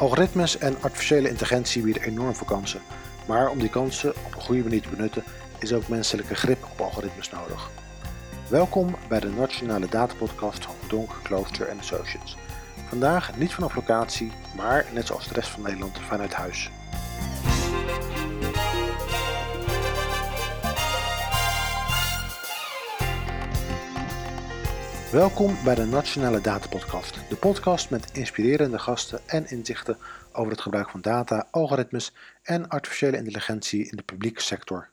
Algoritmes en artificiële intelligentie bieden enorm veel kansen. Maar om die kansen op een goede manier te benutten, is ook menselijke grip op algoritmes nodig. Welkom bij de Nationale Datapodcast van Donk, Klooster Associates. Vandaag niet vanaf locatie, maar net zoals de rest van Nederland vanuit huis. Welkom bij de Nationale Datapodcast, de podcast met inspirerende gasten en inzichten over het gebruik van data, algoritmes en artificiële intelligentie in de publieke sector.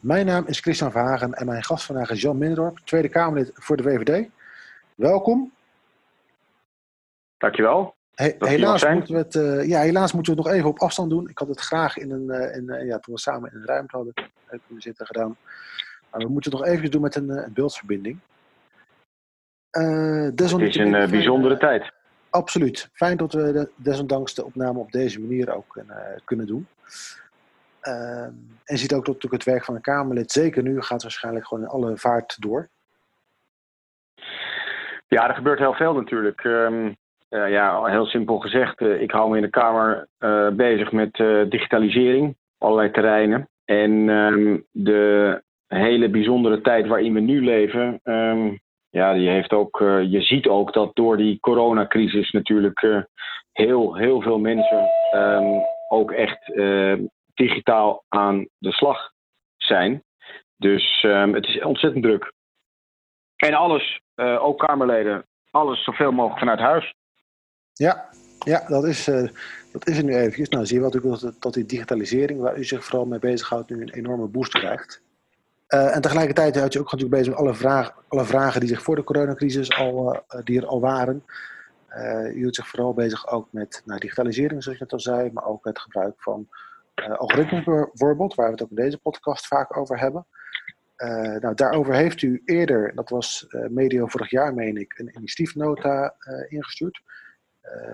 Mijn naam is Christian Verhagen en mijn gast vandaag is Jan Minderdorp, Tweede Kamerlid voor de VVD. Welkom. Dankjewel. He helaas, moeten we het, uh, ja, helaas moeten we het nog even op afstand doen. Ik had het graag in een, uh, in, uh, ja, toen we samen in een ruimte hadden kunnen zitten gedaan. Maar we moeten het nog even doen met een, een beeldverbinding. Uh, het is een uh, bijzondere tijd. Absoluut. Fijn dat we de, desondanks de opname op deze manier ook uh, kunnen doen. Ehm, en ziet ook dat natuurlijk het werk van een Kamerlid, zeker nu, gaat waarschijnlijk gewoon in alle vaart door. Ja, er gebeurt heel veel natuurlijk. Um, ja, heel simpel gezegd, ik hou me in de Kamer bezig met digitalisering, allerlei terreinen. En um, de hele bijzondere tijd waarin we nu leven, ja, die heeft ook, uh, je ziet ook dat door die coronacrisis natuurlijk uh, heel, heel veel mensen um, ook echt uh, digitaal aan de slag zijn. Dus um, het is ontzettend druk. En alles, ook Kamerleden, alles zoveel mogelijk vanuit huis. Ja, ja dat, is, dat is er nu eventjes. Nou, zie je natuurlijk dat, dat die digitalisering, waar u zich vooral mee bezighoudt, nu een enorme boost krijgt. Uh, en tegelijkertijd houd je ook natuurlijk bezig met alle, vraag, alle vragen die zich voor de coronacrisis al, uh, die er al waren. Uh, je hield zich vooral bezig ook met nou, digitalisering, zoals je net al zei, maar ook het gebruik van algoritmes bijvoorbeeld, waar we het ook in deze podcast vaak over hebben. nou, daarover heeft u eerder, dat was medio vorig jaar meen ik, een initiatiefnota ingestuurd.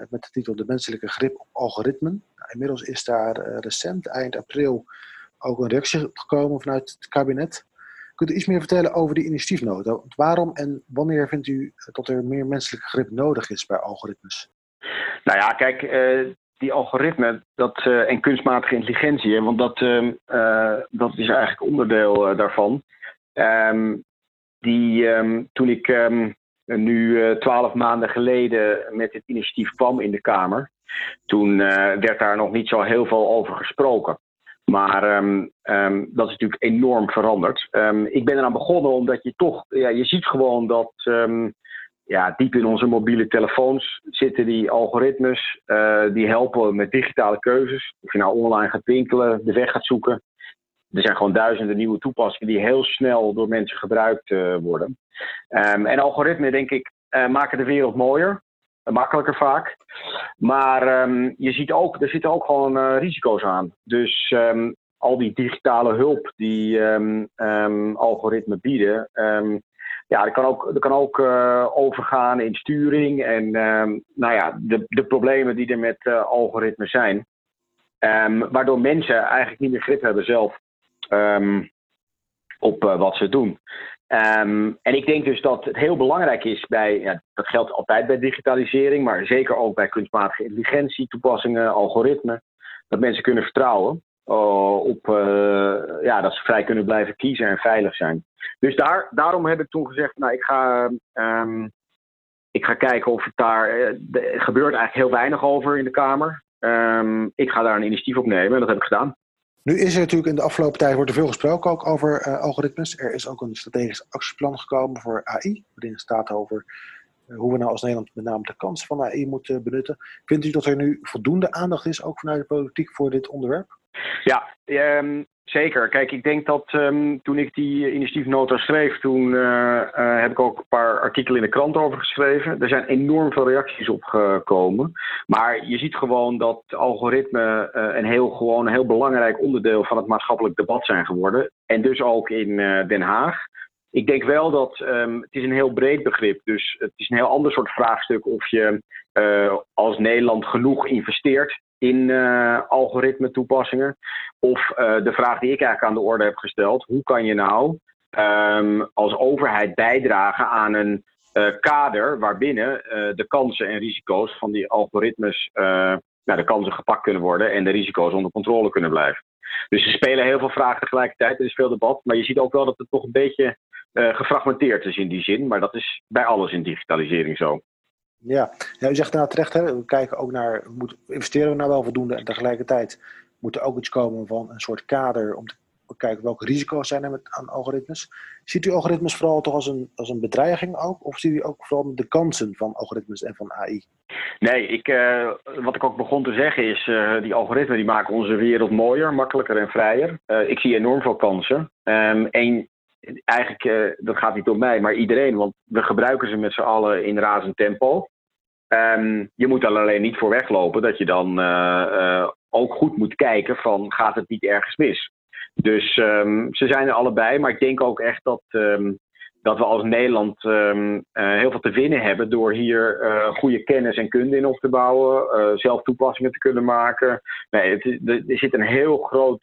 met de titel De menselijke grip op algoritmen. Nou, inmiddels is daar recent, eind april, ook een reactie gekomen vanuit het kabinet. Kunt u iets meer vertellen over die initiatiefnota? Waarom en wanneer vindt u dat er meer menselijke grip nodig is bij algoritmes? Nou ja, kijk, uh, die algoritmen dat, uh, en kunstmatige intelligentie, want dat, uh, dat is eigenlijk onderdeel daarvan. Um, die, um, toen ik nu twaalf maanden geleden met dit initiatief kwam in de Kamer, toen werd daar nog niet zo heel veel over gesproken. Maar um, um, dat is natuurlijk enorm veranderd. Um, ik ben eraan begonnen omdat je toch, ja, je ziet gewoon dat ja, diep in onze mobiele telefoons zitten die algoritmes. Uh, die helpen met digitale keuzes. Of je nou online gaat winkelen, de weg gaat zoeken. Er zijn gewoon duizenden nieuwe toepassingen die heel snel door mensen gebruikt uh, worden. en algoritmen, denk ik, uh, maken de wereld mooier makkelijker vaak. Maar um, je ziet ook, er zitten ook gewoon uh, risico's aan. Dus um, al die digitale hulp die um, algoritmen bieden, ja, dat kan ook, dat kan ook uh, overgaan in sturing en nou ja, de, de problemen die er met uh, algoritmen zijn. waardoor mensen eigenlijk niet meer grip hebben zelf op wat ze doen. Um, en ik denk dus dat het heel belangrijk is bij, ja, dat geldt altijd bij digitalisering, maar zeker ook bij kunstmatige intelligentie, toepassingen, algoritmen, dat mensen kunnen vertrouwen uh, op uh, ja, dat ze vrij kunnen blijven kiezen en veilig zijn. Dus daar, daarom heb ik toen gezegd, nou ik ga, um, ik ga kijken of het daar, uh, er gebeurt eigenlijk heel weinig over in de Kamer. Um, ik ga daar een initiatief op nemen en dat heb ik gedaan. Nu is er natuurlijk in de afgelopen tijd wordt er veel gesproken ook over uh, algoritmes. Er is ook een strategisch actieplan gekomen voor AI, waarin staat over uh, hoe we nou als Nederland met name de kansen van AI moeten benutten. Vindt u dat er nu voldoende aandacht is, ook vanuit de politiek, voor dit onderwerp? Ja, um, Zeker. Kijk, ik denk dat um, toen ik die initiatiefnota schreef, toen uh, uh, heb ik ook een paar artikelen in de krant over geschreven. Er zijn enorm veel reacties op gekomen. Maar je ziet gewoon dat algoritmen uh, een heel, gewoon heel belangrijk onderdeel van het maatschappelijk debat zijn geworden. En dus ook in Den Haag. Ik denk wel dat um, het is een heel breed begrip. Dus het is een heel ander soort vraagstuk of je als Nederland genoeg investeert in uh, algoritme toepassingen. Of uh, de vraag die ik eigenlijk aan de orde heb gesteld: hoe kan je nou um, als overheid bijdragen aan een uh, kader waarbinnen de kansen en risico's van die algoritmes nou, de kansen gepakt kunnen worden en de risico's onder controle kunnen blijven. Dus er spelen heel veel vragen tegelijkertijd. Er is veel debat. Maar je ziet ook wel dat het toch een beetje gefragmenteerd is in die zin. Maar dat is bij alles in digitalisering zo. Ja, ja u zegt nou terecht, hè, we kijken ook naar, moet, investeren we nou wel voldoende en tegelijkertijd moet er ook iets komen van een soort kader om te kijken welke risico's zijn er met, aan algoritmes. Ziet u algoritmes vooral toch als een, als een bedreiging ook? Of ziet u ook vooral de kansen van algoritmes en van AI? Nee, ik, uh, wat ik ook begon te zeggen is, uh, die algoritmen die maken onze wereld mooier, makkelijker en vrijer. Uh, ik zie enorm veel kansen. Um, en eigenlijk, dat gaat niet om mij, maar iedereen, want we gebruiken ze met z'n allen in razend tempo. Um, je moet er alleen niet voor weglopen dat je dan ook goed moet kijken van gaat het niet ergens mis. Dus um, ze zijn er allebei, maar ik denk ook echt dat, um, dat we als Nederland um, uh, heel veel te winnen hebben door hier uh, goede kennis en kunde in op te bouwen, uh, zelf toepassingen te kunnen maken. Nee, het, er zit een heel groot,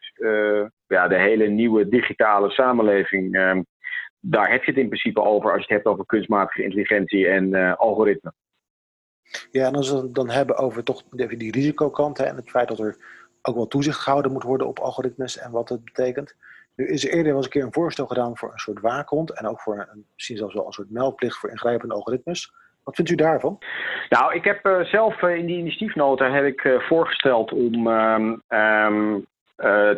ja, de hele nieuwe digitale samenleving. daar heb je het in principe over als je het hebt over kunstmatige intelligentie en algoritme. Ja, en als we dan hebben over toch die risicokant hè, en het feit dat er ook wel toezicht gehouden moet worden op algoritmes en wat het betekent. Nu is er eerder wel eens een keer een voorstel gedaan voor een soort waakhond en ook voor een, misschien zelfs wel een soort meldplicht voor ingrijpende algoritmes. Wat vindt u daarvan? Nou, ik heb uh, zelf uh, in die initiatiefnota heb ik uh, voorgesteld om um, um,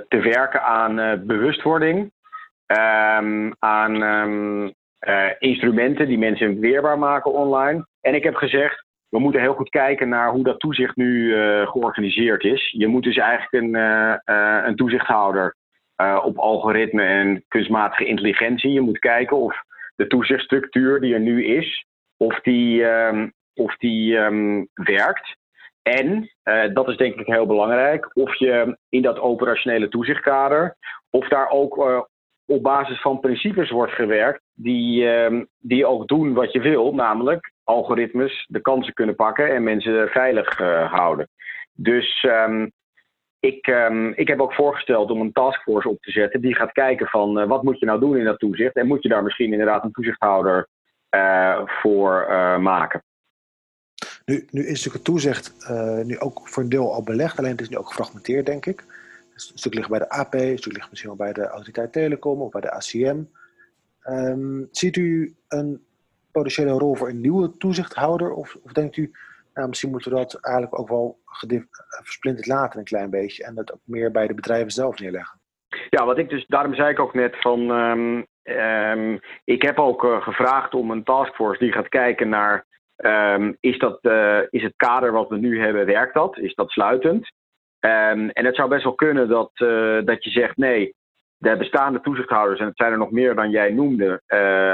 te werken aan bewustwording, um, aan instrumenten die mensen weerbaar maken online. En ik heb gezegd, we moeten heel goed kijken naar hoe dat toezicht nu georganiseerd is. Je moet dus eigenlijk een, een toezichthouder op algoritme en kunstmatige intelligentie. Je moet kijken of de toezichtstructuur die er nu is, of die, um, of die um, werkt. En, dat is denk ik heel belangrijk, of je in dat operationele toezichtkader, of daar ook op basis van principes wordt gewerkt die, um, die ook doen wat je wil, namelijk algoritmes de kansen kunnen pakken en mensen veilig houden. Dus ik, um, ik heb ook voorgesteld om een taskforce op te zetten die gaat kijken van uh, wat moet je nou doen in dat toezicht en moet je daar misschien inderdaad een toezichthouder uh, voor maken. Nu, nu is natuurlijk het toezicht nu ook voor een deel al belegd, alleen het is nu ook gefragmenteerd denk ik. Een stuk ligt bij de AP, een stuk ligt misschien wel bij de Autoriteit Telecom of bij de ACM. Um, ziet u een potentiële rol voor een nieuwe toezichthouder? Of, of denkt u, nou, misschien moeten we dat eigenlijk ook wel versplinterd laten een klein beetje en dat ook meer bij de bedrijven zelf neerleggen? Ja, wat ik dus, daarom zei ik ook net van, um, um, ik heb ook uh, gevraagd om een taskforce die gaat kijken naar, um, is, dat, uh, is het kader wat we nu hebben, werkt dat? Is dat sluitend? en het zou best wel kunnen dat, dat je zegt, nee, de bestaande toezichthouders, en het zijn er nog meer dan jij noemde,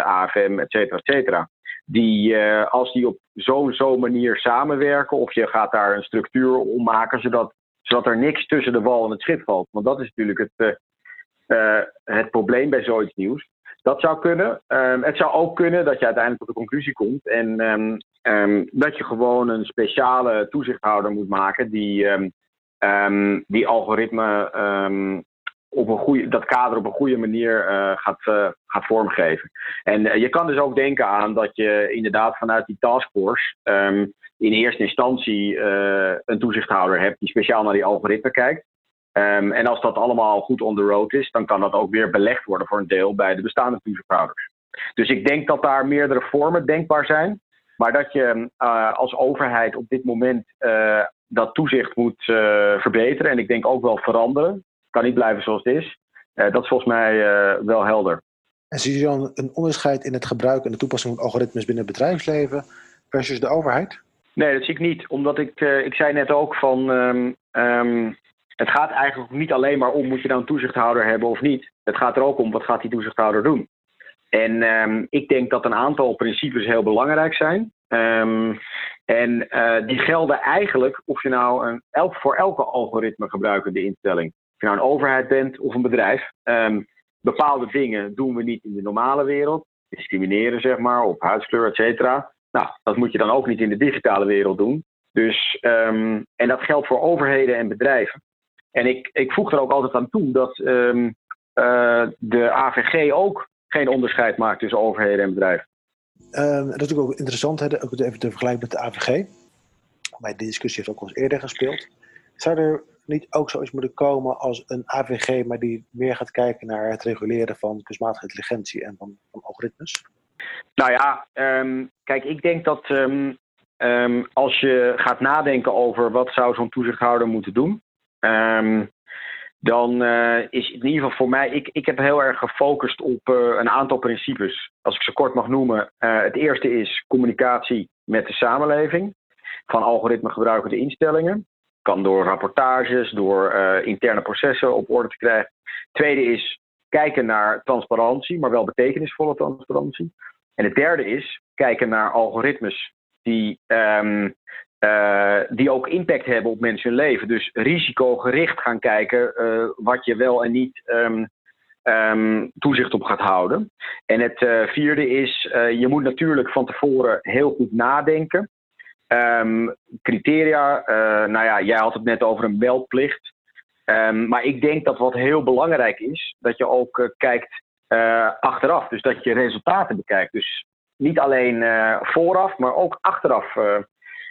AFM, et cetera, et cetera, die uh, als die op zo'n zo manier samenwerken, of je gaat daar een structuur om maken, zodat, zodat er niks tussen de wal en het schip valt. Want dat is natuurlijk het, uh, het probleem bij zoiets nieuws. Dat zou kunnen. Um, het zou ook kunnen dat je uiteindelijk tot de conclusie komt en um, um, dat je gewoon een speciale toezichthouder moet maken die, die algoritme op een goede, dat kader op een goede manier uh, gaat, uh, gaat vormgeven. En uh, je kan dus ook denken aan dat je inderdaad vanuit die taskforce um, in eerste instantie een toezichthouder hebt die speciaal naar die algoritme kijkt. Um, en als dat allemaal goed on the road is, dan kan dat ook weer belegd worden voor een deel bij de bestaande toezichthouders. Dus ik denk dat daar meerdere vormen denkbaar zijn. Maar dat je als overheid op dit moment dat toezicht moet verbeteren en ik denk ook wel veranderen kan niet blijven zoals het is. Uh, dat is volgens mij uh, wel helder. En zie je dan een onderscheid in het gebruik en de toepassing van algoritmes binnen het bedrijfsleven versus de overheid? Nee, dat zie ik niet. Omdat ik, uh, ik zei net ook van. Um, um, het gaat eigenlijk niet alleen maar om moet je nou een toezichthouder hebben of niet. Het gaat er ook om wat gaat die toezichthouder doen. En um, ik denk dat een aantal principes heel belangrijk zijn. Um, en uh, die gelden eigenlijk of je nou een, elk, voor elke algoritme gebruikende instelling je nou een overheid bent of een bedrijf. Um, bepaalde dingen doen we niet in de normale wereld. Discrimineren, zeg maar, op huidskleur, et cetera. Nou, dat moet je dan ook niet in de digitale wereld doen. Dus, um, en dat geldt voor overheden en bedrijven. En ik, ik voeg er ook altijd aan toe dat um, uh, de AVG ook geen onderscheid maakt tussen overheden en bedrijven. Dat is natuurlijk ook interessant, hè, ook even te vergelijken met de AVG. Maar die discussie heeft ook al eens eerder gespeeld. Zou er niet ook zoiets moeten komen als een AVG, maar die meer gaat kijken naar het reguleren van kunstmatige intelligentie en van, van algoritmes? Nou ja, ehm, kijk, ik denk dat ehm, ehm, als je gaat nadenken over wat zou zo'n toezichthouder moeten doen, dan uh, is in ieder geval voor mij, ik, ik heb heel erg gefocust op uh, een aantal principes. Als ik ze kort mag noemen. Uh, het eerste is communicatie met de samenleving. Van algoritme gebruikende instellingen. Kan door rapportages, door interne processen op orde te krijgen. Tweede is kijken naar transparantie, maar wel betekenisvolle transparantie. En het derde is kijken naar algoritmes die um, uh, die ook impact hebben op mensen hun leven. Dus risicogericht gaan kijken uh, wat je wel en niet um, um, toezicht op gaat houden. En het vierde is, je moet natuurlijk van tevoren heel goed nadenken. Um, criteria, nou ja, jij had het net over een meldplicht. maar ik denk dat wat heel belangrijk is, dat je ook kijkt achteraf. Dus dat je resultaten bekijkt. Dus niet alleen vooraf, maar ook achteraf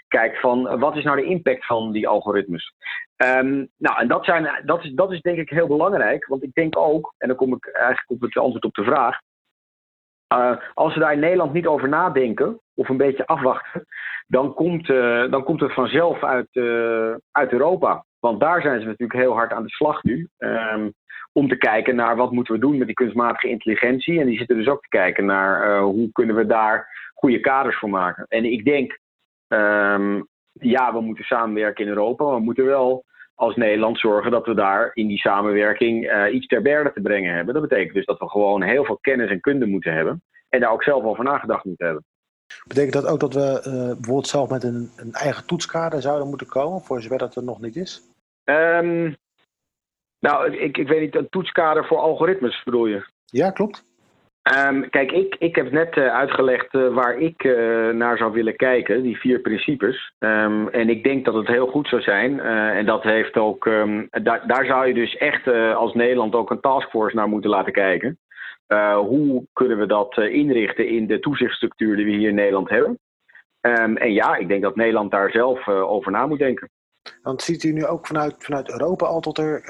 kijkt van wat is nou de impact van die algoritmes. Um, nou, en dat, zijn, dat, is, dat is denk ik heel belangrijk, want ik denk ook, en dan kom ik eigenlijk op het antwoord op de vraag. Uh, als we daar in Nederland niet over nadenken of een beetje afwachten, dan komt, uh, dan komt het vanzelf uit, uh, uit Europa. Want daar zijn ze natuurlijk heel hard aan de slag nu. Um, om te kijken naar wat moeten we doen met die kunstmatige intelligentie. En die zitten dus ook te kijken naar hoe kunnen we daar goede kaders voor maken. En ik denk Um, ja, we moeten samenwerken in Europa, maar we moeten wel als Nederland zorgen dat we daar in die samenwerking uh, iets ter berde te brengen hebben. Dat betekent dus dat we gewoon heel veel kennis en kunde moeten hebben en daar ook zelf over nagedacht moeten hebben. Betekent dat ook dat we uh, bijvoorbeeld zelf met een, een, eigen toetskader zouden moeten komen, voor zover dat er nog niet is? Um, nou, ik, ik weet niet, een toetskader voor algoritmes bedoel je? Ja, klopt. Um, kijk, ik, ik heb net uh, uitgelegd uh, waar ik uh, naar zou willen kijken, die vier principes. Um, en ik denk dat het heel goed zou zijn. en dat heeft ook, um, da daar zou je dus echt als Nederland ook een taskforce naar moeten laten kijken. hoe kunnen we dat inrichten in de toezichtsstructuur die we hier in Nederland hebben? en ja, ik denk dat Nederland daar zelf over na moet denken. Want ziet u nu ook vanuit, vanuit Europa al tot er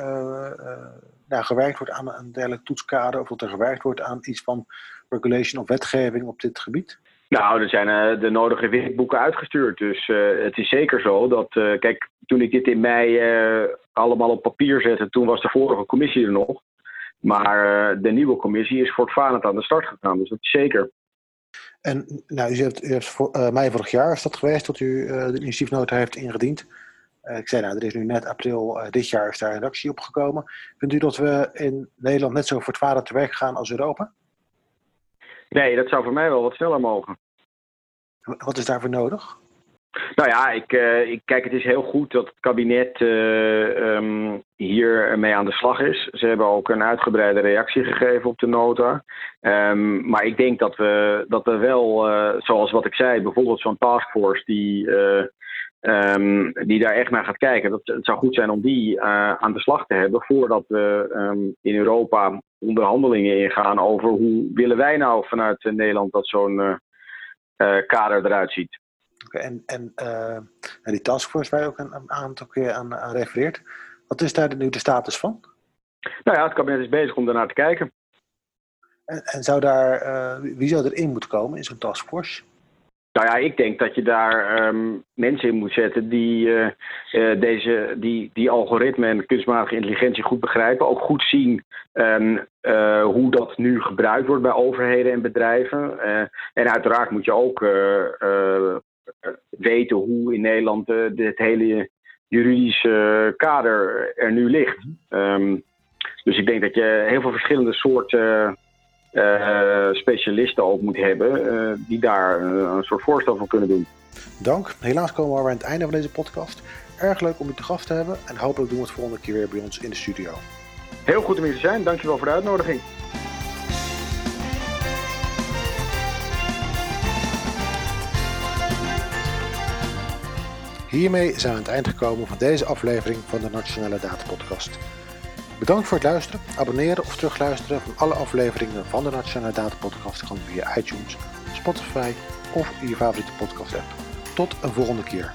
daar gewerkt wordt aan een dergelijk toetskader of dat er gewerkt wordt aan iets van regulation of wetgeving op dit gebied? Nou, er zijn uh, de nodige witboeken uitgestuurd. Dus uh, het is zeker zo dat, uh, kijk, toen ik dit in mei allemaal op papier zette, toen was de vorige commissie er nog. Maar de nieuwe commissie is voortvarend aan de start gegaan, dus dat is zeker. En nou, u heeft, u voor, mei vorig jaar is dat geweest dat u de initiatiefnota heeft ingediend. Uh, ik zei nou, er is nu net april uh, dit jaar is daar een reactie op gekomen. Vindt u dat we in Nederland net zo voortvarend te werk gaan als Europa? Nee, dat zou voor mij wel wat sneller mogen. Wat is daarvoor nodig? Nou ja, ik, uh, ik, kijk, het is heel goed dat het kabinet um, hier mee aan de slag is. Ze hebben ook een uitgebreide reactie gegeven op de nota. Um, maar ik denk dat we, dat we wel, zoals wat ik zei, bijvoorbeeld zo'n taskforce die Um, die daar echt naar gaat kijken. Dat, het zou goed zijn om die uh, aan de slag te hebben voordat we um, in Europa onderhandelingen ingaan over hoe willen wij nou vanuit Nederland dat zo'n uh, uh, kader eruit ziet. Okay, en en die taskforce waar je ook een, een aantal keer aan, aan, refereert, wat is daar nu de status van? Nou ja, het kabinet is bezig om daarnaar te kijken. En, en zou daar, wie zou erin moeten komen in zo'n taskforce? Nou ja, ik denk dat je daar um, mensen in moet zetten die, uh, uh, deze, die, die algoritme en kunsmatige intelligentie goed begrijpen. Ook goed zien um, uh, hoe dat nu gebruikt wordt bij overheden en bedrijven. en uiteraard moet je ook weten hoe in Nederland het hele juridische kader er nu ligt. Um, dus ik denk dat je heel veel verschillende soorten uh, specialisten ook moet hebben uh, die daar uh, een soort voorstel van kunnen doen. Dank. Helaas komen we weer aan het einde van deze podcast. Erg leuk om u te gast te hebben en hopelijk doen we het volgende keer weer bij ons in de studio. Heel goed om hier te zijn. Dankjewel voor de uitnodiging. Hiermee zijn we aan het eind gekomen van deze aflevering van de Nationale Data Podcast. Bedankt voor het luisteren. Abonneren of terugluisteren van alle afleveringen van de Nationale Data Podcast kan via iTunes, Spotify of je favoriete podcast app. Tot een volgende keer.